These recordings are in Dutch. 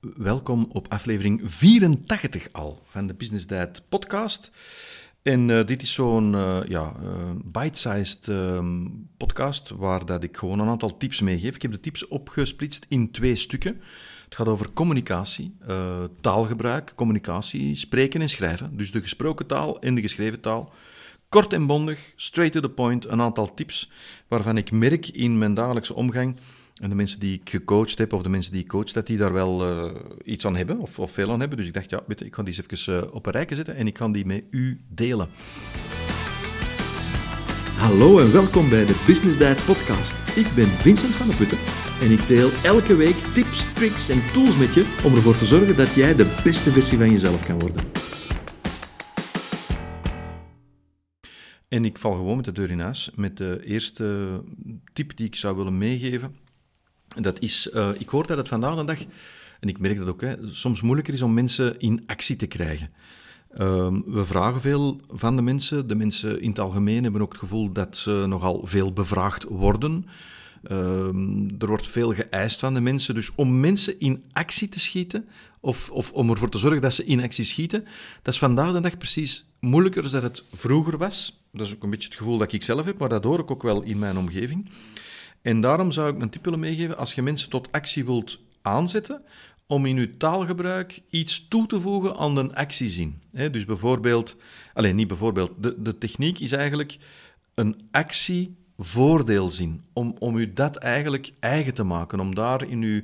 welkom op aflevering 84 al van de Business Diet podcast. En uh, dit is zo'n uh, ja, uh, bite-sized ehm, podcast waar dat ik gewoon een aantal tips meegeef. Ik heb de tips opgesplitst in twee stukken. Het gaat over communicatie, taalgebruik, communicatie, spreken en schrijven. Dus de gesproken taal en de geschreven taal. Kort en bondig, straight to the point, een aantal tips waarvan ik merk in mijn dagelijkse omgang en de mensen die ik gecoacht heb, of de mensen die ik coach, dat die daar wel uh, iets aan hebben, of, of, veel aan hebben. Dus ik dacht, ja, weet je, ik ga die eens even uh, op een rijke zetten en ik kan die met u delen. Hallo en welkom bij de Business Diet Podcast. Ik ben Vincent van der Putten en ik deel elke week tips, tricks en tools met je om ervoor te zorgen dat jij de beste versie van jezelf kan worden. En ik val gewoon met de deur in huis met de eerste tip die ik zou willen meegeven dat is, uh, ik hoor dat het vandaag de dag, en ik merk dat ook, hè, soms moeilijker is om mensen in actie te krijgen. Uh, we vragen veel van de mensen. De mensen in het algemeen hebben ook het gevoel dat ze nogal veel bevraagd worden. Uh, er wordt veel geëist van de mensen. Dus om mensen in actie te schieten, of, of om ervoor te zorgen dat ze in actie schieten, dat is vandaag de dag precies moeilijker dan het vroeger was. Dat is ook een beetje het gevoel dat ik zelf heb, maar dat hoor ik ook wel in mijn omgeving. En daarom zou ik een tip willen meegeven, als je mensen tot actie wilt aanzetten, om in je taalgebruik iets toe te voegen aan een actiezin. dus bijvoorbeeld, alleen niet bijvoorbeeld, de, de techniek is eigenlijk een actievoordeelzin. Om, om u dat eigenlijk eigen te maken, om daar in uw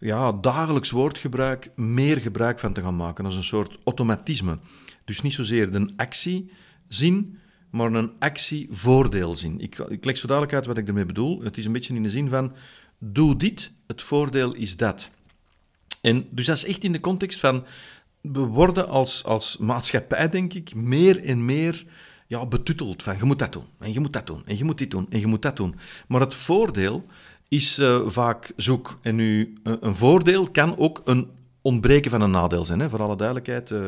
ja, dagelijks woordgebruik meer gebruik van te gaan maken, als een soort automatisme. Dus niet zozeer de actiezin, maar een actie-voordeelzin. Ik, ik leg zo dadelijk uit wat ik ermee bedoel. Het is een beetje in de zin van, doe dit, het voordeel is dat. En dus dat is echt in de context van, we worden als, als maatschappij, denk ik, meer en meer ja, betutteld van, je moet dat doen, en je moet dat doen, en je moet dit doen, en je moet dat doen. Maar het voordeel is uh, vaak zoek. En nu, een voordeel kan ook een ontbreken van een nadeel zijn. Hè? Voor alle duidelijkheid, uh,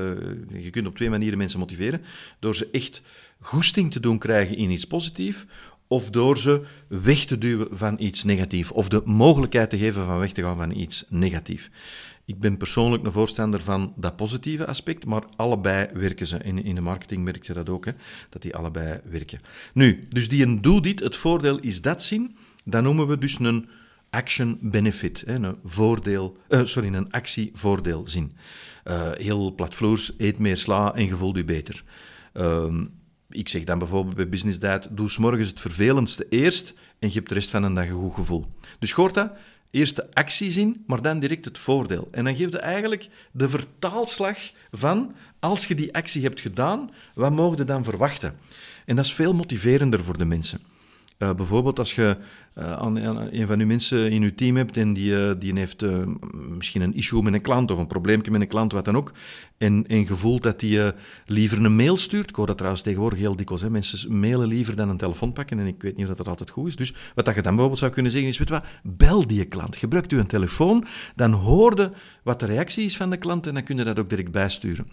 je kunt op twee manieren mensen motiveren. Door ze echt goesting te doen krijgen in iets positiefs, of door ze weg te duwen van iets negatiefs, of de mogelijkheid te geven van weg te gaan van iets negatiefs. Ik ben persoonlijk een voorstander van dat positieve aspect, maar allebei werken ze. In, in de marketing merk je dat ook, hè, dat die allebei werken. Nu, dus die een doe dit, het voordeel is dat zien, dan noemen we dus een action benefit, hè, een voordeel, uh, sorry, een actievoordeelzin. Uh, heel platvloers, eet meer sla en je voelt je beter. Uh, ik zeg dan bijvoorbeeld bij Business Diet, doe s morgens het vervelendste eerst en je hebt de rest van de dag een goed gevoel. Dus hoort dat? Eerst de actie zien, maar dan direct het voordeel. En dan geef je eigenlijk de vertaalslag van, als je die actie hebt gedaan, wat mogen je dan verwachten? En dat is veel motiverender voor de mensen. Uh, bijvoorbeeld als je aan, een van uw mensen in uw team hebt en die, uh, die heeft misschien een issue met een klant of een probleempje met een klant, wat dan ook, en, en je voelt dat die liever een mail stuurt. Ik hoor dat trouwens tegenwoordig heel dikwijls. Hè. Mensen mailen liever dan een telefoon pakken en ik weet niet of dat altijd goed is. Dus wat dat je dan bijvoorbeeld zou kunnen zeggen is, weet wat, bel die klant. Gebruikt u een telefoon, dan hoorde wat de reactie is van de klant en dan kun je dat ook direct bijsturen.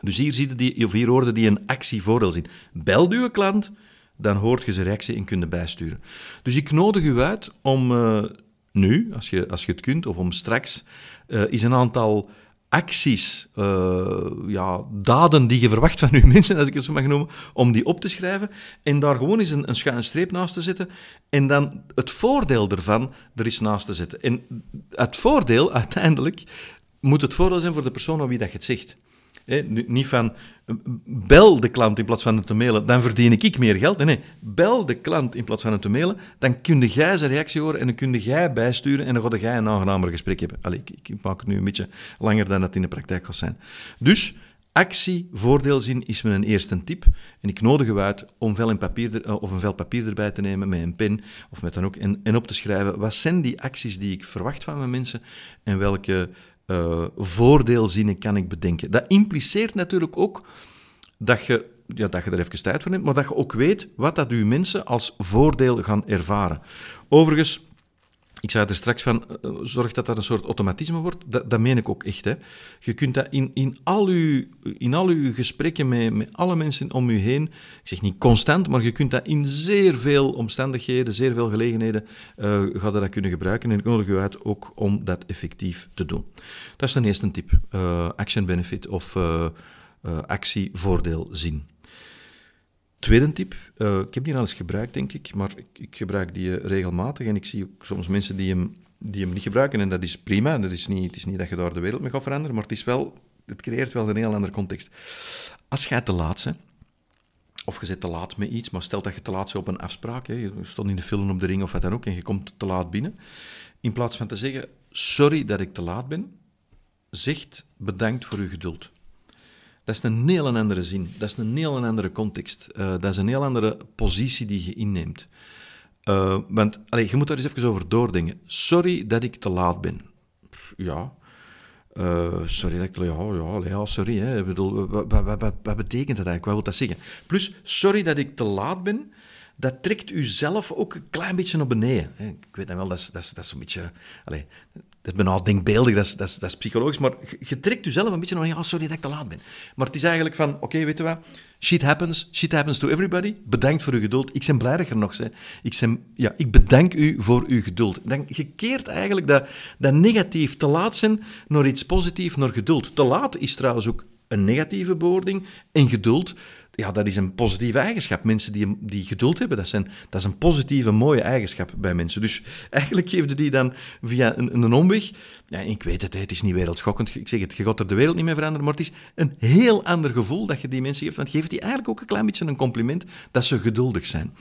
Dus hier, zie die, of hier hoorde die een actievoordeel zien. Bel uw klant, dan hoort je zijn reactie en kunt bijsturen. Dus ik nodig u uit om uh, nu, als je, als je het kunt, of om straks, is een aantal acties, uh, ja, daden die je verwacht van uw mensen, als ik het zo mag noemen, om die op te schrijven en daar gewoon eens een, een schuine streep naast te zetten en dan het voordeel ervan er eens naast te zetten. En het voordeel, uiteindelijk, moet het voordeel zijn voor de persoon aan wie dat je het zegt niet van bel de klant in plaats van het te mailen, dan verdien ik meer geld. Nee, nee, bel de klant in plaats van het te mailen, dan kun jij zijn reactie horen en dan kun jij bijsturen en dan ga jij een aangenamer gesprek hebben. Allee, ik, maak het nu een beetje langer dan het in de praktijk gaat zijn. Dus actie, voordeelzin is mijn eerste tip. En ik nodig u uit om vel en papier eh, of een vel papier erbij te nemen met een pen of met dan ook en, en op te schrijven wat zijn die acties die ik verwacht van mijn mensen en welke uh, voordeelzinnen kan ik bedenken. Dat impliceert natuurlijk ook dat je, ja, dat je er even tijd voor neemt, maar dat je ook weet wat dat uw mensen als voordeel gaan ervaren. Overigens, ik zei er straks van, uh, zorg dat dat een soort automatisme wordt. Dat, dat meen ik ook echt. Hè. Je kunt dat in, in, al, uw, in al uw gesprekken met, met alle mensen om u heen, ik zeg niet constant, maar je kunt dat in zeer veel omstandigheden, zeer veel gelegenheden, uh, gaat dat kunnen gebruiken. En ik nodig u uit ook om dat effectief te doen. Dat is de eerste tip. Uh, action benefit of actievoordeel zien. Tweede tip, uh, ik heb die al eens gebruikt, denk ik, maar ik, ik, gebruik die regelmatig en ik zie ook soms mensen die hem, die hem niet gebruiken en dat is prima. Dat is niet, het is niet dat je daar de wereld mee gaat veranderen, maar het, is wel, het creëert wel een heel andere context. Als jij te laat bent, of je zit te laat met iets, maar stel dat je te laat bent op een afspraak, hè, je stond in de film op de ring of wat dan ook, en je komt te laat binnen, in plaats van te zeggen, sorry dat ik te laat ben, zegt bedankt voor uw geduld. Dat is een heel andere zin. Dat is een heel andere context. Uh, dat is een heel andere positie die je inneemt. Uh, want allez, je moet daar eens even over doordenken. Sorry dat ik te laat ben. Ja. Uh, sorry dat ik... Ja, ja, ja sorry. Hè. Ik bedoel, wat, wat, wat, wat, betekent dat eigenlijk? Wat wil dat zeggen? Plus, sorry dat ik te laat ben dat trekt u zelf ook een klein beetje naar beneden. Ik weet wel, dat is, dat is, dat is een beetje... Allez, dat is bijna denkbeeldig, dat is, dat, is, dat is psychologisch, maar je trekt jezelf een beetje naar, ja, sorry dat ik te laat ben. Maar het is eigenlijk van, oké, weet je wat, shit happens, shit happens to everybody, bedankt voor uw geduld. Ik ben blij dat er nog bent. Ik, ben, ja, ik bedank u voor uw geduld. Dan, je keert eigenlijk dat, dat negatief te laat zijn naar iets positiefs, naar geduld. Te laat is trouwens ook een negatieve bewoording en geduld ja, dat is een positieve eigenschap. Mensen die, die geduld hebben, dat, zijn, dat is een positieve, mooie eigenschap bij mensen. Dus eigenlijk geeft die dan via een, een omweg. Ja, ik weet het, het is niet wereldschokkend. Ik zeg het, je gaat er de wereld niet mee veranderen, maar het is een heel ander gevoel dat je die mensen geeft. Want geeft die eigenlijk ook een klein beetje een compliment dat ze geduldig zijn.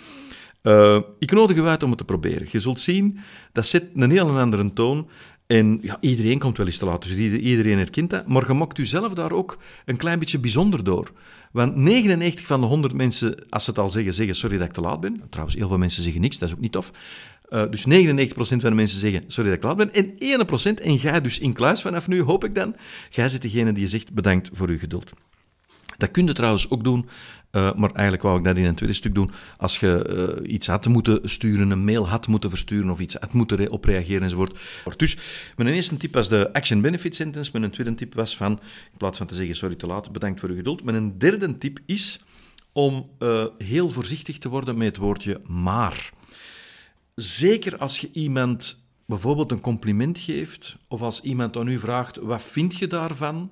Uh, ik nodig u uit om het te proberen. Je zult zien, dat zet een heel andere toon. En iedereen komt wel eens te laat, dus iedereen herkent dat. Maar je maakt jezelf daar ook een klein beetje bijzonder door. Want 99 van de 100 mensen, als ze het al zeggen, zeggen sorry dat ik te laat ben. Trouwens, heel veel mensen zeggen niks, dat is ook niet tof. Uh, dus 99% van de mensen zeggen sorry dat ik te laat ben. En 1% en jij dus in kluis vanaf nu, hoop ik dan, jij zit degene die zegt bedankt voor uw geduld. Dat kun je trouwens ook doen, uh, maar eigenlijk wou ik dat in een tweede stuk doen, als je uh, iets had moeten sturen, een mail had moeten versturen of iets had moeten op reageren enzovoort. Dus mijn eerste tip was de action benefit sentence, mijn tweede tip was van, in plaats van te zeggen sorry te laat, bedankt voor uw geduld. Mijn derde tip is om uh, heel voorzichtig te worden met het woordje maar. Zeker als je iemand bijvoorbeeld een compliment geeft, of als iemand aan u vraagt, wat vind je daarvan?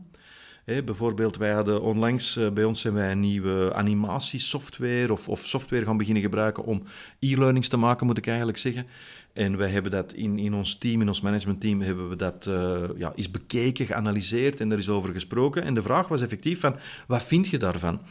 Bijvoorbeeld, wij hadden onlangs uh, bij ons zijn wij een nieuwe animatiesoftware of, of software gaan beginnen gebruiken om e-learnings te maken, moet ik eigenlijk zeggen. En wij hebben dat in, in ons team, in ons managementteam, hebben we dat uh, ja, eens bekeken, geanalyseerd en er is over gesproken. En de vraag was effectief van, wat vind je daarvan?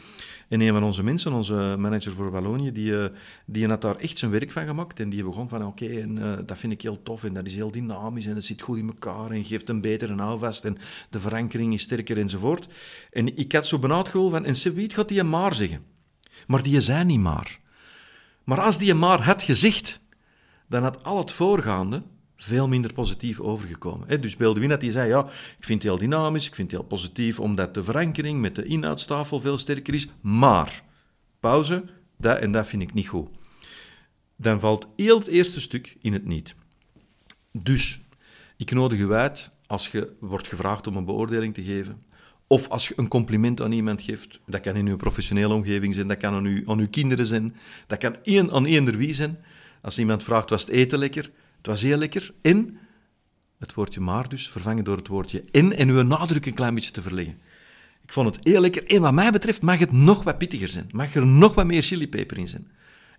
En een van onze mensen, onze manager voor Wallonië, die, eh, die had daar echt zijn werk van gemaakt. En die begon van, oké, en uh, dat vind ik heel tof en dat is heel dynamisch en het zit goed in elkaar en geeft een betere houvast en de verankering is sterker enzovoort. En ik had zo benauwd gevoel van, en wie gaat die maar zeggen? Maar die zei niet maar. Maar als die maar had gezegd, dan had al het voorgaande veel minder positief overgekomen. Dus Beeldewin dat hij zei, ja, ik vind het heel dynamisch, ik vind het heel positief, omdat de verankering met de inhoudstafel veel sterker is, maar, pauze, dat en dat vind ik niet goed. Dan valt heel het eerste stuk in het niet. Dus, ik nodig u uit, als je wordt gevraagd om een beoordeling te geven, of als je een compliment aan iemand geeft, dat kan in uw professionele omgeving zijn, dat kan aan, uw, uw kinderen zijn, dat kan één, aan eender wie zijn. Als iemand vraagt, was het eten lekker? Het was heel lekker. En het woordje maar dus vervangen door het woordje en en uw nadruk een klein beetje te verleggen. Ik vond het heel lekker. En wat mij betreft mag het nog wat pittiger zijn. Mag er nog wat meer chilipeper in zijn.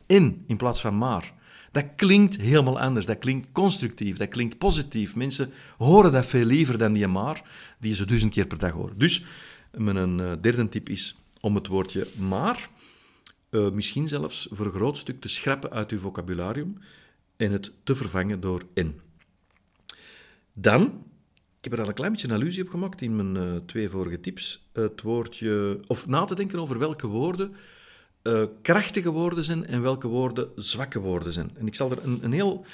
En in plaats van maar. Dat klinkt helemaal anders. Dat klinkt constructief. Dat klinkt positief. Mensen horen dat veel liever dan die maar, die ze duizend keer per dag horen. Dus mijn uh, derde tip is om het woordje maar, uh, misschien zelfs voor een groot stuk te schrappen uit uw vocabularium en het te vervangen door in. Dan, ik heb er al een klein beetje een allusie op gemaakt in mijn uh, twee vorige tips, het woordje, of na te denken over welke woorden uh, krachtige woorden zijn en welke woorden zwakke woorden zijn. En ik zal er een, een heel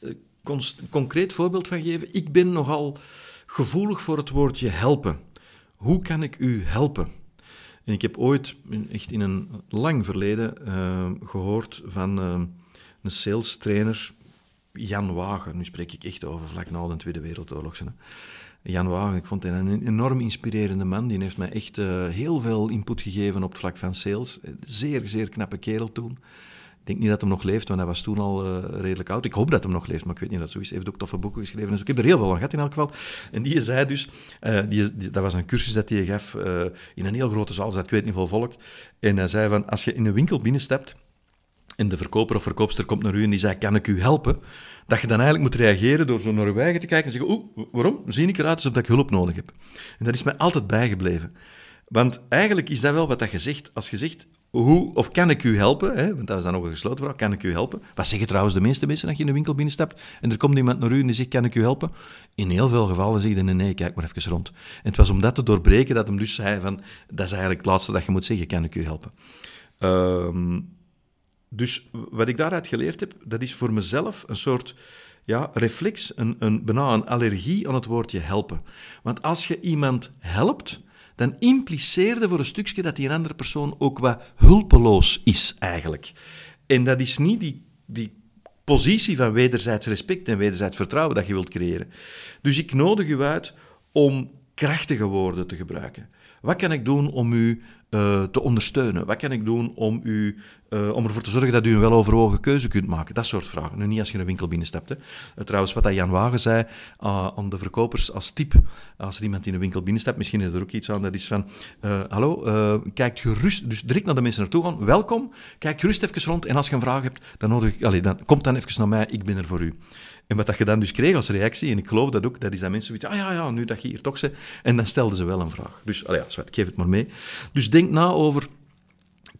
uh, concreet voorbeeld van geven. Ik ben nogal gevoelig voor het woordje helpen. Hoe kan ik u helpen? En ik heb ooit, echt in een lang verleden, gehoord van een sales trainer, Jan Wagen, nu spreek ik echt over vlak na de Tweede Wereldoorlog. Hè. Jan Wagen, ik vond hij een enorm inspirerende man. Die heeft mij echt uh, heel veel input gegeven op het vlak van sales. Zeer, zeer knappe kerel toen. Ik denk niet dat hij nog leeft, want hij was toen al uh, redelijk oud. Ik hoop dat hij nog leeft, maar ik weet niet dat zo is. Hij heeft ook toffe boeken geschreven. Dus ik heb er heel veel van gehad in elk geval. En die zei dus, die, die, dat was een cursus dat hij gaf in een heel grote zaal, dus dat ik weet niet veel volk. En hij zei van, als je in een winkel binnenstapt en de verkoper of verkoopster komt naar u en die zei, kan ik u helpen? Dat je dan eigenlijk moet reageren door zo naar je eigen te kijken en zeggen, oeh, waarom? Zie ik eruit alsof ik hulp nodig heb? En dat is mij altijd bijgebleven. Want eigenlijk is dat wel wat dat je zegt. Als je zegt, hoe, of kan ik u helpen? Hè? Want dat is dan nog een gesloten vraag. Kan ik u helpen? Wat zeggen trouwens de meeste mensen als je in de winkel binnenstapt en er komt iemand naar u en die zegt, kan ik u helpen? In heel veel gevallen zeg je, nee, nee, kijk maar even rond. En het was om dat te doorbreken dat hem dus zei van, dat is eigenlijk het laatste dat je moet zeggen, kan ik u helpen? Um, dus wat ik daaruit geleerd heb, dat is voor mezelf een soort ja, reflex, een, een, een allergie aan het woordje helpen. Want als je iemand helpt, dan impliceerde voor een stukje dat die andere persoon ook wat hulpeloos is eigenlijk. En dat is niet die, die positie van wederzijds respect en wederzijds vertrouwen dat je wilt creëren. Dus ik nodig u uit om krachtige woorden te gebruiken. Wat kan ik doen om u uh, te ondersteunen? Wat kan ik doen om, u, uh, om ervoor te zorgen dat u een weloverwogen keuze kunt maken? Dat soort vragen. Nu niet als je een winkel binnenstapt. Hè. Uh, trouwens, wat dat Jan Wagen zei aan de verkopers als tip, als er iemand in een winkel binnenstapt, misschien is er ook iets aan, dat is van, hallo, kijk gerust, dus direct naar de mensen naartoe gaan, welkom, kijk gerust even rond en als je een vraag hebt, dan, nodig, allez, dan komt dan even naar mij, ik ben er voor u. En wat dat je dan dus kreeg als reactie, en ik geloof dat ook, dat is dat mensen weten, ah ja, ja, nu dat je hier toch zit. En dan stelden ze wel een vraag. Dus, allee, ja, ik geef het maar mee. Dus denk na over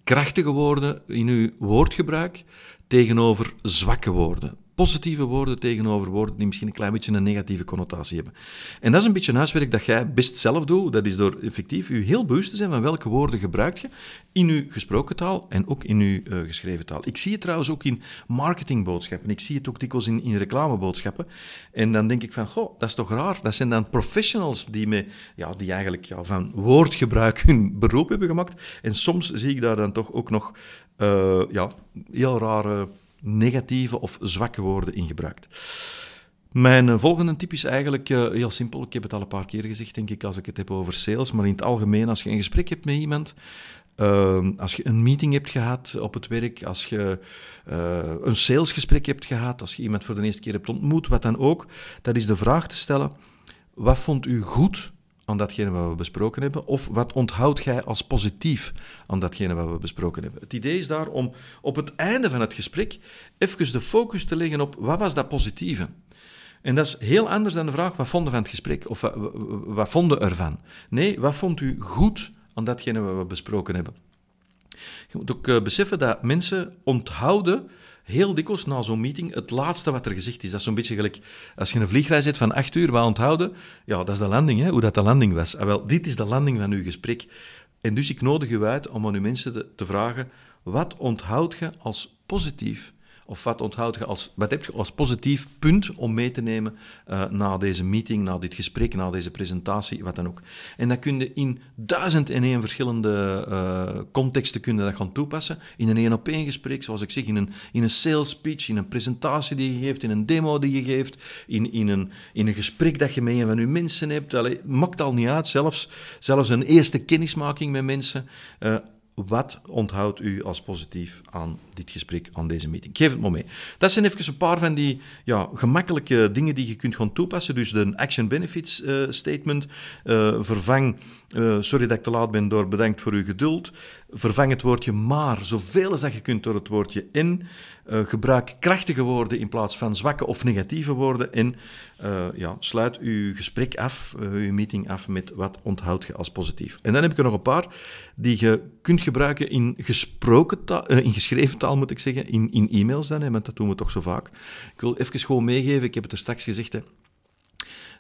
krachtige woorden in uw woordgebruik tegenover zwakke woorden positieve woorden tegenover woorden die misschien een klein beetje een negatieve connotatie hebben. En dat is een beetje huiswerk dat jij best zelf doet. Dat is door effectief je heel bewust te zijn van welke woorden gebruik je in je gesproken taal en ook in je uh, geschreven taal. Ik zie het trouwens ook in marketingboodschappen. Ik zie het ook dikwijls in, in reclameboodschappen. En dan denk ik van, goh, dat is toch raar. Dat zijn dan professionals die, me, ja, die eigenlijk ja, van woordgebruik hun beroep hebben gemaakt. En soms zie ik daar dan toch ook nog uh, ja, heel rare negatieve of zwakke woorden in gebruikt. Mijn eh, volgende tip is eigenlijk uh, heel simpel. Ik heb het al een paar keer gezegd, denk ik, als ik het heb over sales. Maar in het algemeen, als je een gesprek hebt met iemand, uh, als je een meeting hebt gehad op het werk, als je uh, een salesgesprek hebt gehad, als je iemand voor de eerste keer hebt ontmoet, wat dan ook, dat is de vraag te stellen: wat vond u goed aan datgene wat we besproken hebben? Of wat onthoudt jij als positief aan datgene wat we besproken hebben? Het idee is daar om op het einde van het gesprek even de focus te leggen op wat was dat positieve? En dat is heel anders dan de vraag wat vonden van het gesprek of wat, wat vonden ervan? Nee, wat vond u goed aan datgene wat we besproken hebben? Je moet ook uh, beseffen dat mensen onthouden heel dikwijls na zo'n meeting het laatste wat er gezegd is. Dat is zo'n beetje gelijk als je een vliegreis hebt van acht uur, wat onthouden? Ja, dat is de landing, hè, hoe dat de landing was. Ah, wel, dit is de landing van uw gesprek. En dus ik nodig u uit om aan uw mensen te, te vragen, wat onthoud je als positief of wat onthoud je als, wat heb je als positief punt om mee te nemen uh, na deze meeting, na dit gesprek, na deze presentatie, wat dan ook. En dat kun je in duizend en één verschillende uh, contexten kun dat gaan toepassen. In een één-op-één gesprek, zoals ik zeg, in een, in een sales speech, in een presentatie die je geeft, in een demo die je geeft, in, in, een, in een gesprek dat je met een van je mensen hebt. Allee, maakt al niet uit, zelfs, zelfs een eerste kennismaking met mensen. Uh, wat onthoudt u als positief aan dit gesprek, aan deze meeting? Ik geef het maar mee. Dat zijn even een paar van die ja, gemakkelijke dingen die je kunt gaan toepassen. Dus de Action Benefits uh, Statement. Uh, vervang, uh, sorry dat ik te laat ben, door bedankt voor uw geduld. Vervang het woordje maar zoveel als dat je kunt door het woordje in. Uh, gebruik krachtige woorden in plaats van zwakke of negatieve woorden. En uh, ja, sluit uw gesprek af, uh, uw meeting af met wat onthoud je als positief. En dan heb ik er nog een paar die je kunt gebruiken in, gesproken taal, in geschreven taal, moet ik zeggen. In, in e-mails dan, hè, want dat doen we toch zo vaak. Ik wil even gewoon meegeven, ik heb het er straks gezegd. Hè.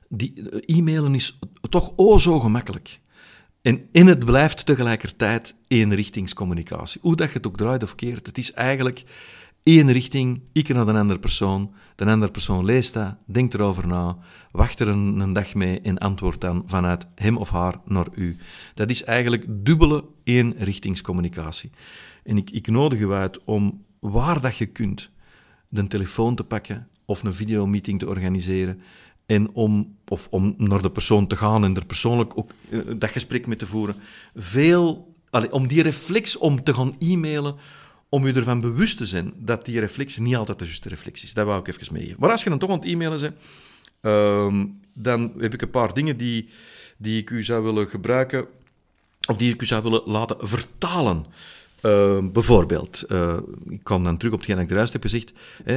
Die, e-mailen is toch o zo gemakkelijk. En in het blijft tegelijkertijd eenrichtingscommunicatie. Hoe dat je het ook draait of keert, het is eigenlijk één richting, ik naar de andere persoon. De andere persoon leest dat, denkt erover na, wacht er een, dag mee en antwoordt dan vanuit hem of haar naar u. Dat is eigenlijk dubbele eenrichtingscommunicatie. En ik, ik nodig u uit om waar dat je kunt, de telefoon te pakken of een videomeeting te organiseren. En om, of om naar de persoon te gaan en er persoonlijk ook uh, dat gesprek mee te voeren. Veel, om die reflex om te gaan e-mailen, om je ervan bewust te zijn dat die reflex niet altijd de juiste reflex is. Dat wou ik even meegeven. Maar als je dan toch aan het e-mailen bent, uh, dan heb ik een paar dingen die, die ik u zou willen gebruiken, of die ik u zou willen laten vertalen. Uh, bijvoorbeeld, uh, ik kom dan terug op hetgeen ik eruit heb gezegd.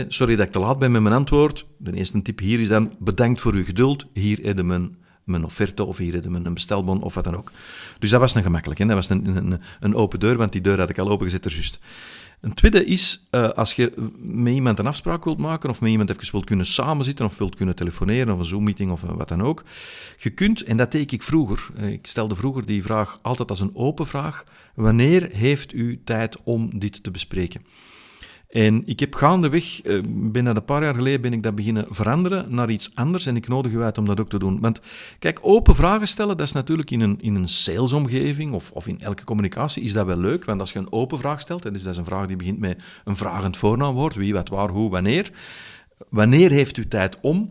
Sorry dat ik te laat ben met mijn antwoord. De eerste tip hier is dan, bedankt voor uw geduld. Hier heb je mijn, mijn offerte of hier heb je een bestelbon of wat dan ook. Dus dat was een gemakkelijk. Hè? Dat was een, een, een, open deur, want die deur had ik al opengezet er juist. Een tweede is, uh, als je met iemand een afspraak wilt maken of met iemand even wilt kunnen samenzitten of wilt kunnen telefoneren of een Zoom-meeting of wat dan ook. Je kunt, en dat deed ik vroeger, ik stelde vroeger die vraag altijd als een open vraag, wanneer heeft u tijd om dit te bespreken? En ik heb gaandeweg, uh, binnen een paar jaar geleden, ben ik dat beginnen veranderen naar iets anders. En ik nodig u uit om dat ook te doen. Want kijk, open vragen stellen, dat is natuurlijk in een, in een salesomgeving of, of in elke communicatie, is dat wel leuk. Want als je een open vraag stelt, en dus dat is een vraag die begint met een vragend voornaamwoord, wie, wat, waar, hoe, wanneer. Wanneer heeft u tijd om?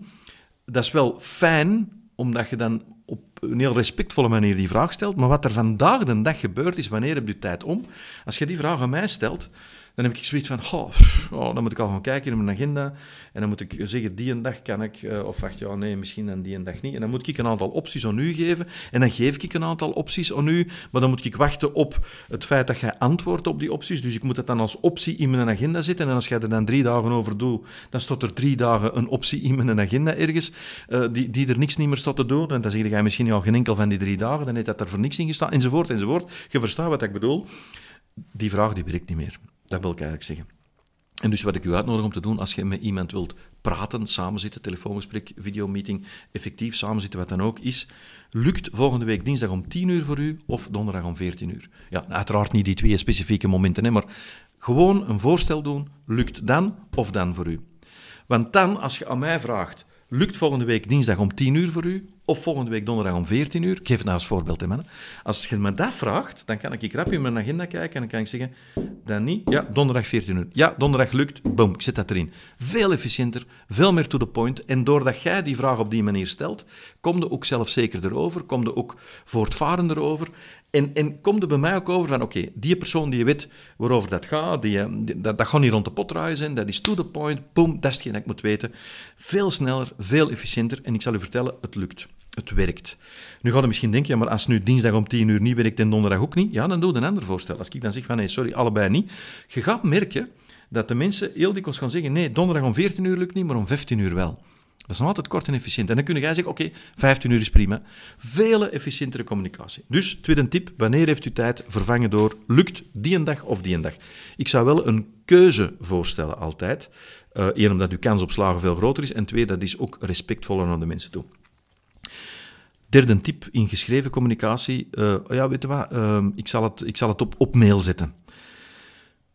Dat is wel fijn, omdat je dan op een heel respectvolle manier die vraag stelt. Maar wat er vandaag de dag gebeurt, is wanneer heb je tijd om? Als je die vraag aan mij stelt, dan heb ik zoiets van, oh, oh, dan moet ik al gaan kijken in mijn agenda. En dan moet ik zeggen, die een dag kan ik, uh, of wacht, ja, nee, misschien dan die een dag niet. En dan moet ik een aantal opties aan u geven. En dan geef ik een aantal opties aan u. Maar dan moet ik wachten op het feit dat jij antwoordt op die opties. Dus ik moet het dan als optie in mijn agenda zetten. En als jij er dan drie dagen over doet, dan staat er drie dagen een optie in mijn agenda ergens, uh, die, die er niks niet meer staat te doen. En dan zeg je misschien al geen enkel van die drie dagen, dan heeft dat er voor niks in gestaan, enzovoort, enzovoort. Je verstaat wat ik bedoel. Die vraag die werkt niet meer. Dat wil ik eigenlijk zeggen. En dus wat ik u uitnodig om te doen, als je met iemand wilt praten, samenzitten, telefoongesprek, videomeeting, effectief samenzitten, wat dan ook is, lukt volgende week dinsdag om 10 uur voor u of donderdag om 14 uur. Ja, uiteraard niet die twee specifieke momenten, hè, maar gewoon een voorstel doen, lukt dan of dan voor u. Want dan, als je aan mij vraagt, lukt volgende week dinsdag om 10 uur voor u of volgende week donderdag om 14 uur. Ik geef het nou als voorbeeld, hè. Als je me dat vraagt, dan kan ik rap in mijn agenda kijken en dan kan ik zeggen, dan niet. Ja, donderdag 14 uur. Ja, donderdag lukt. Boom, ik zet dat erin. Veel efficiënter, veel meer to the point. En doordat jij die vraag op die manier stelt, kom je ook zelfzekerder over, kom je ook voortvarender over. En, en kom er bij mij ook over van, oké, die persoon die je weet waarover dat gaat, die, eh, dat, dat gaat niet rond de pot zijn, dat is to the point, boom, dat is hetgeen dat ik moet weten. Veel sneller, veel efficiënter en ik zal u vertellen, het lukt. Het werkt. Nu gaat je misschien denken, ja, maar als nu dinsdag om 10 uur niet werkt en donderdag ook niet, ja, dan doe je een ander voorstel. Als ik dan zeg van, nee, sorry, allebei niet. Je gaat merken dat de mensen heel dikwijls gaan zeggen, nee, donderdag om 14 uur lukt niet, maar om 15 uur wel. Dat is nog altijd kort en efficiënt. En dan kun jij zeggen, oké, 15 uur is prima. Vele efficiëntere communicatie. Dus, tweede tip, wanneer heeft u tijd vervangen door lukt die een dag of die een dag? Ik zou wel een keuze voorstellen altijd. Uh, omdat uw kans op slagen veel groter is. En twee, dat is ook respectvoller naar de mensen toe. Derde tip in geschreven communicatie. Uh, ja, weet je wat? Uh, ik zal het, ik zal het op, op mail zetten.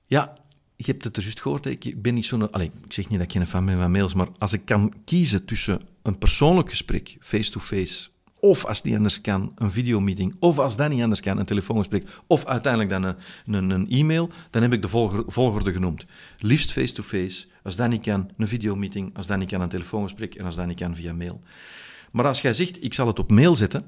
Ja, je hebt het er juist gehoord. Ik ben niet zo'n. Ik zeg niet dat ik geen fan ben van mails, maar als ik kan kiezen tussen een persoonlijk gesprek, face-to-face, of als die anders kan, een videomeeting, of als dat niet anders kan, een telefoongesprek, of uiteindelijk dan een, een, een e-mail, dan heb ik de volgorde genoemd. Liefst face-to-face, als dat niet kan, een videomeeting, als dat niet kan, een telefoongesprek, en als dat niet kan, via mail. Maar als jij zegt, ik zal het op mail zetten,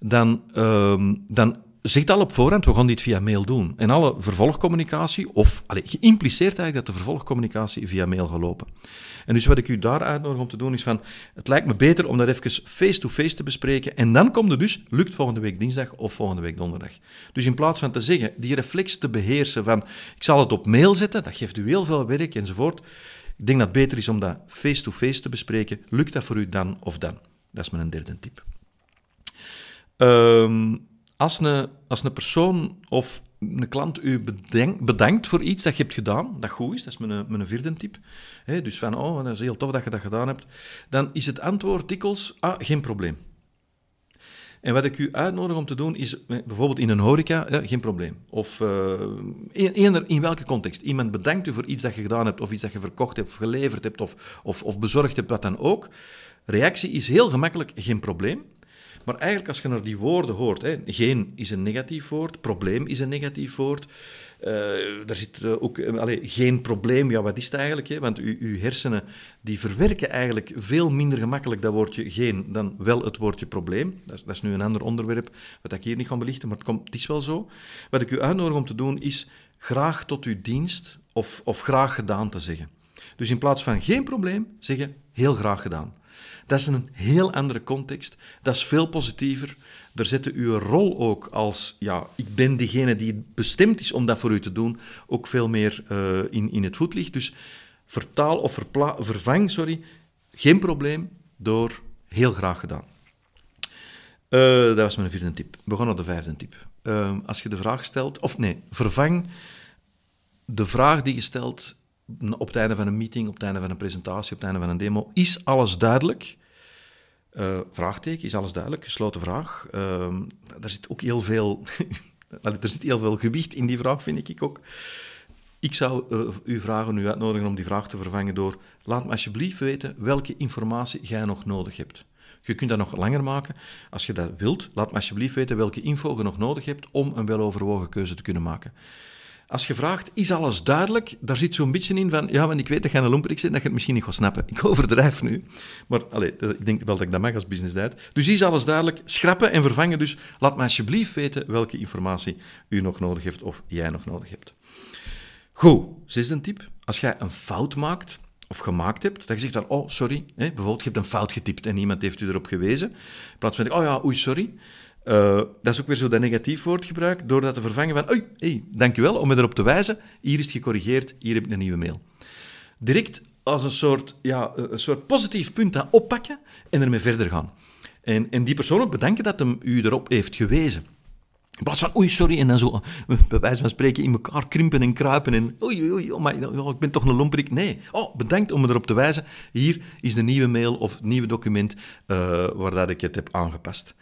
dan, uh, dan zegt al op voorhand, we gaan dit via mail doen. En alle vervolgcommunicatie, of allez, geïmpliceerd eigenlijk dat de vervolgcommunicatie via mail gaat lopen. En dus wat ik u daar uitnodig om te doen is van, het lijkt me beter om dat even face-to-face te bespreken. En dan komt het dus, lukt volgende week dinsdag of volgende week donderdag. Dus in plaats van te zeggen, die reflex te beheersen van, ik zal het op mail zetten, dat geeft u heel veel werk enzovoort. Ik denk dat het beter is om dat face-to-face -face te bespreken. Lukt dat voor u dan of dan? Dat is mijn derde tip. Um, als, een, als een persoon of een klant u bedenkt, bedankt voor iets dat je hebt gedaan, dat goed is, dat is mijn, mijn vierde tip. He, dus van, oh, dat is heel tof dat je dat gedaan hebt. Dan is het antwoord dikwijls, ah, geen probleem. En wat ik u uitnodig om te doen is, bijvoorbeeld in een horeca, ja, geen probleem. Of uh, in, in welke context. Iemand bedankt u voor iets dat je gedaan hebt, of iets dat je verkocht hebt, of geleverd hebt, of, of, of bezorgd hebt, wat dan ook. Reactie is heel gemakkelijk geen probleem. Maar eigenlijk, als je naar die woorden hoort, hè, geen is een negatief woord, probleem is een negatief woord, uh, daar zit ook uh, geen probleem. Ja, wat is het eigenlijk? Hè? Want u, uw hersenen die verwerken eigenlijk veel minder gemakkelijk dat woordje geen dan wel het woordje probleem. Dat is, dat is nu een ander onderwerp wat ik hier niet ga belichten, maar het, het is wel zo. Wat ik u uitnodig om te doen is graag tot uw dienst of, of graag gedaan te zeggen. Dus in plaats van geen probleem, zeggen heel graag gedaan. Dat is een heel andere context. Dat is veel positiever. Daar zette uw rol ook als, ja, ik ben degene die bestemd is om dat voor u te doen, ook veel meer uh, in, in het voetlicht. Dus vertaal of vervang, sorry, geen probleem door heel graag gedaan. Uh, dat was mijn vierde tip. We gaan naar de vijfde tip. Uh, als je de vraag stelt, of nee, vervang de vraag die je stelt op het einde van een meeting, op het einde van een presentatie, op het einde van een demo. Is alles duidelijk? Uh, vraagteken, is alles duidelijk? Gesloten vraag. Uh, er zit ook heel veel... er zit heel veel gewicht in die vraag, vind ik ook. Ik zou uh, u vragen, u uitnodigen om die vraag te vervangen door... Laat me alsjeblieft weten welke informatie jij nog nodig hebt. Je kunt dat nog langer maken. Als je dat wilt, laat me alsjeblieft weten welke info je nog nodig hebt om een weloverwogen keuze te kunnen maken. Als je vraagt, is alles duidelijk? Daar zit zo'n beetje in van, ja, want ik weet dat je een lomperik zit, dat je het misschien niet gaat snappen. Ik overdrijf nu. Maar allez, ik denk wel dat ik dat mag als business. Dus is alles duidelijk? Schrappen en vervangen. Dus laat me alsjeblieft weten welke informatie u nog nodig heeft of jij nog nodig hebt. Goed, zesde tip. Als jij een fout maakt, of gemaakt hebt, dat je zegt dan, oh, sorry, hè, bijvoorbeeld je hebt een fout getypt en iemand heeft u erop gewezen, in plaats van, oh ja, oei, sorry, uh, dat is ook weer zo dat negatief woordgebruik, door dat te vervangen van, oei, hey, dankjewel om me erop te wijzen, hier is het gecorrigeerd, hier heb ik een nieuwe mail. Direct als een soort, ja, een soort positief punt dat oppakken en ermee verder gaan. En, en die persoon ook bedanken dat hem u erop heeft gewezen. In plaats van, oei, sorry, en dan zo, bij wijze van spreken, in elkaar krimpen en kruipen en, oei, oei, oh, maar, oh, ik ben toch een lomperik. Nee, oh, bedankt om me erop te wijzen. Hier is de nieuwe mail of het nieuwe document uh, waar dat ik het heb aangepast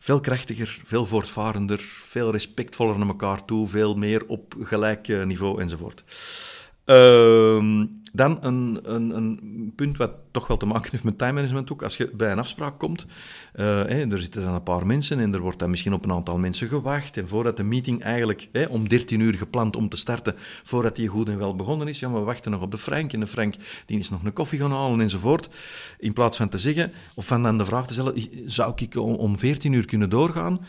veel krachtiger, veel voortvarender, veel respectvoller naar elkaar toe, veel meer op gelijk niveau enzovoort. Uh, dan een, een, een, punt wat toch wel te maken heeft met time management ook. Als je bij een afspraak komt, uh, er zitten dan een paar mensen en er wordt dan misschien op een aantal mensen gewacht. En voordat de meeting eigenlijk om 13 uur gepland om te starten, voordat die goed en wel begonnen is, ja, we wachten nog op de Frank. En de Frank die is nog een koffie gaan halen enzovoort. In plaats van te zeggen, of van dan de vraag te stellen, zou ik om 14 uur kunnen doorgaan?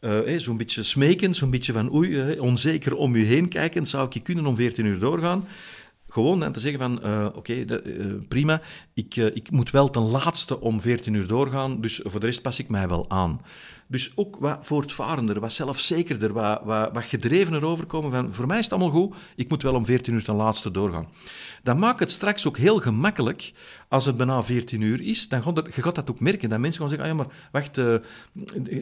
Uh, zo'n beetje smeken, zo'n beetje van oei, onzeker om u heen kijken, zou ik je kunnen om 14 uur doorgaan? Gewoon dan te zeggen van, oké, prima, ik, ik moet wel ten laatste om 14 uur doorgaan, dus voor de rest pas ik mij wel aan. Dus ook wat voortvarender, wat zelfzekerder, wat, wat, wat gedrevener overkomen van, voor mij is het allemaal goed, ik moet wel om 14 uur ten laatste doorgaan. Dan maakt het straks ook heel gemakkelijk, als het bijna 14 uur is, dan gaat het, je gaat dat ook merken, dat mensen gaan zeggen, ah ja, maar wacht, uh,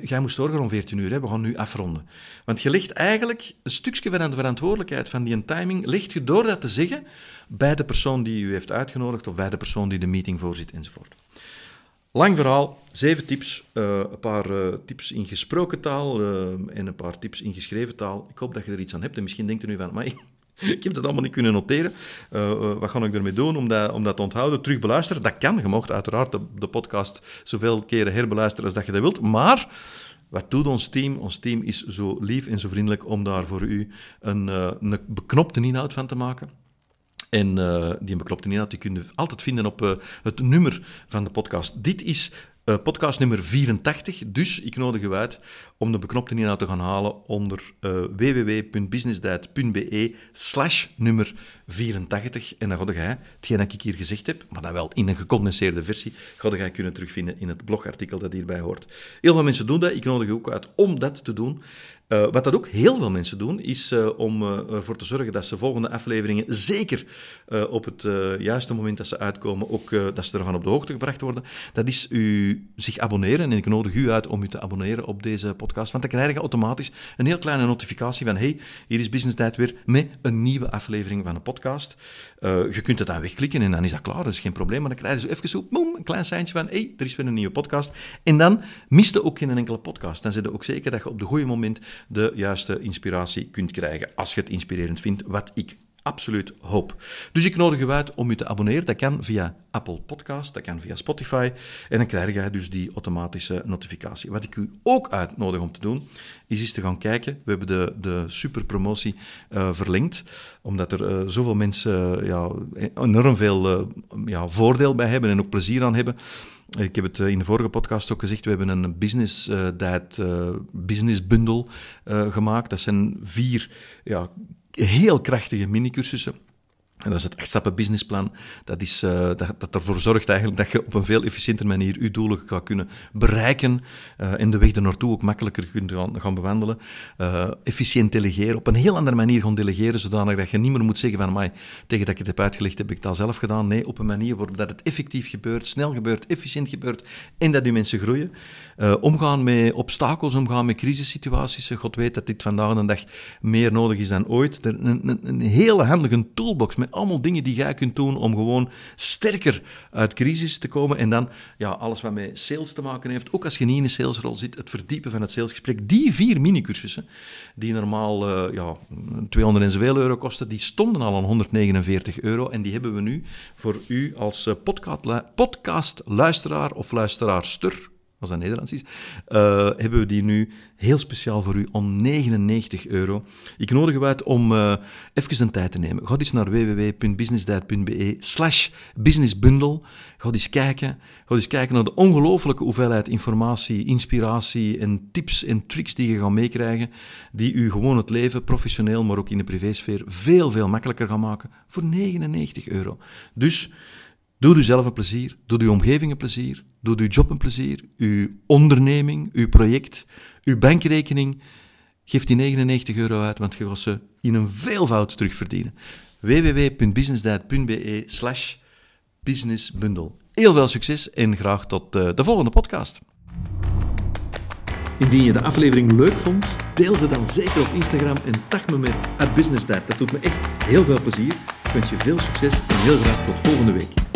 jij moest doorgaan om 14 uur, hè, we gaan nu afronden. Want je legt eigenlijk een stukje van de verantwoordelijkheid van die timing, ligt je door dat te zeggen, bij de persoon die u heeft uitgenodigd, of bij de persoon die de meeting voorzit, enzovoort. Lang verhaal, zeven tips. Uh, een paar uh, tips in gesproken taal uh, en een paar tips in geschreven taal. Ik hoop dat je er iets aan hebt. En misschien denkt u nu van, maar ik heb dat allemaal niet kunnen noteren. wat ga ik ermee doen om dat, om dat te onthouden? Terug beluisteren, dat kan. Je mocht uiteraard de, de podcast zoveel keren herbeluisteren als dat je dat wilt. Maar wat doet ons team? Ons team is zo lief en zo vriendelijk om daar voor u een, een beknopte inhoud van te maken. En uh, die beknopte inhoud die kun je altijd vinden op uh, het nummer van de podcast. Dit is uh, podcast nummer 84, dus ik nodig u uit om de beknopte inhoud te gaan halen onder www.businessdiet.be slash nummer 84. En dan ga je hetgeen dat ik hier gezegd heb, maar dan wel in een gecondenseerde versie, ga je kunnen terugvinden in het blogartikel dat hierbij hoort. Heel veel mensen doen dat, ik nodig u ook uit om dat te doen. Uh, wat dat ook heel veel mensen doen, is uh, om uh, ervoor te zorgen dat ze volgende afleveringen zeker op het juiste moment dat ze uitkomen, ook dat ze ervan op de hoogte gebracht worden. Dat is u zich abonneren. En ik nodig u uit om u te abonneren op deze podcast. Want dan krijg je automatisch een heel kleine notificatie van hey, hier is Business Diet weer met een nieuwe aflevering van een podcast. je kunt het dan wegklikken en dan is dat klaar, dat is geen probleem. Maar dan krijg je zo even zo, een klein seintje van hey, er is weer een nieuwe podcast. En dan mist je ook geen enkele podcast. Dan zit je ook zeker dat je op de goede moment de juiste inspiratie kunt krijgen, als je het inspirerend vindt, wat ik absoluut hoop. Dus ik nodig u uit om u te abonneren. Dat kan via Apple Podcast, dat kan via Spotify. En dan krijg je dus die automatische notificatie. Wat ik u ook uitnodig om te doen, is eens te gaan kijken. We hebben de, de superpromotie uh, verlengd, omdat er uh, zoveel mensen uh, ja, enorm veel ja, voordeel bij hebben en ook plezier aan hebben. Ik heb het in de vorige podcast ook gezegd, we hebben een business uh, diet, uh, business bundle uh, gemaakt. Dat zijn vier ja, heel krachtige minicursussen en dat is het achtstappen businessplan. Dat, is, uh, dat, dat ervoor zorgt eigenlijk dat je op een veel efficiënter manier je doelen gaat kunnen bereiken uh, en de weg er naartoe ook makkelijker kunt gaan, bewandelen. Uh, efficiënt delegeren, op een heel andere manier gaan delegeren, zodanig dat je niet meer moet zeggen van mij tegen dat ik het heb uitgelegd, heb ik dat zelf gedaan. Nee, op een manier waarop dat het effectief gebeurt, snel gebeurt, efficiënt gebeurt en dat die mensen groeien. omgaan met obstakels, omgaan met crisissituaties. God weet dat dit vandaag de dag meer nodig is dan ooit. Een, een, een hele handige toolbox met allemaal dingen die jij kunt doen om gewoon sterker uit crisis te komen. En dan ja, alles wat met sales te maken heeft, ook als je niet in een salesrol zit, het verdiepen van het salesgesprek. Die vier minicursussen, die normaal uh, ja, 200 en zoveel euro kosten, die stonden al aan 149 euro. En die hebben we nu voor u als podcast, podcastluisteraar of luisteraarster als dat Nederlands is, uh, hebben we die nu heel speciaal voor u om 99 euro. Ik nodig u uit om uh, even een tijd te nemen. Ga eens naar www.businessdiet.be slash businessbundle. Ga eens kijken. Ga eens kijken naar de ongelofelijke hoeveelheid informatie, inspiratie en tips en tricks die je gaat meekrijgen, die u gewoon het leven, professioneel, maar ook in de privésfeer, veel, veel makkelijker gaan maken voor 99 euro. Dus... Doe uzelf een plezier, doe uw omgeving een plezier, doe uw job een plezier, uw onderneming, uw project, uw bankrekening. Geef die 99 euro uit, want je gaat ze in een veelvoud terugverdienen. www.businessdiet.be slash businessbundle. Heel veel succes en graag tot de volgende podcast. Indien je de aflevering leuk vond, deel ze dan zeker op Instagram en tag me met @businessdiet. Dat doet me echt heel veel plezier. Ik wens je veel succes en heel graag tot volgende week.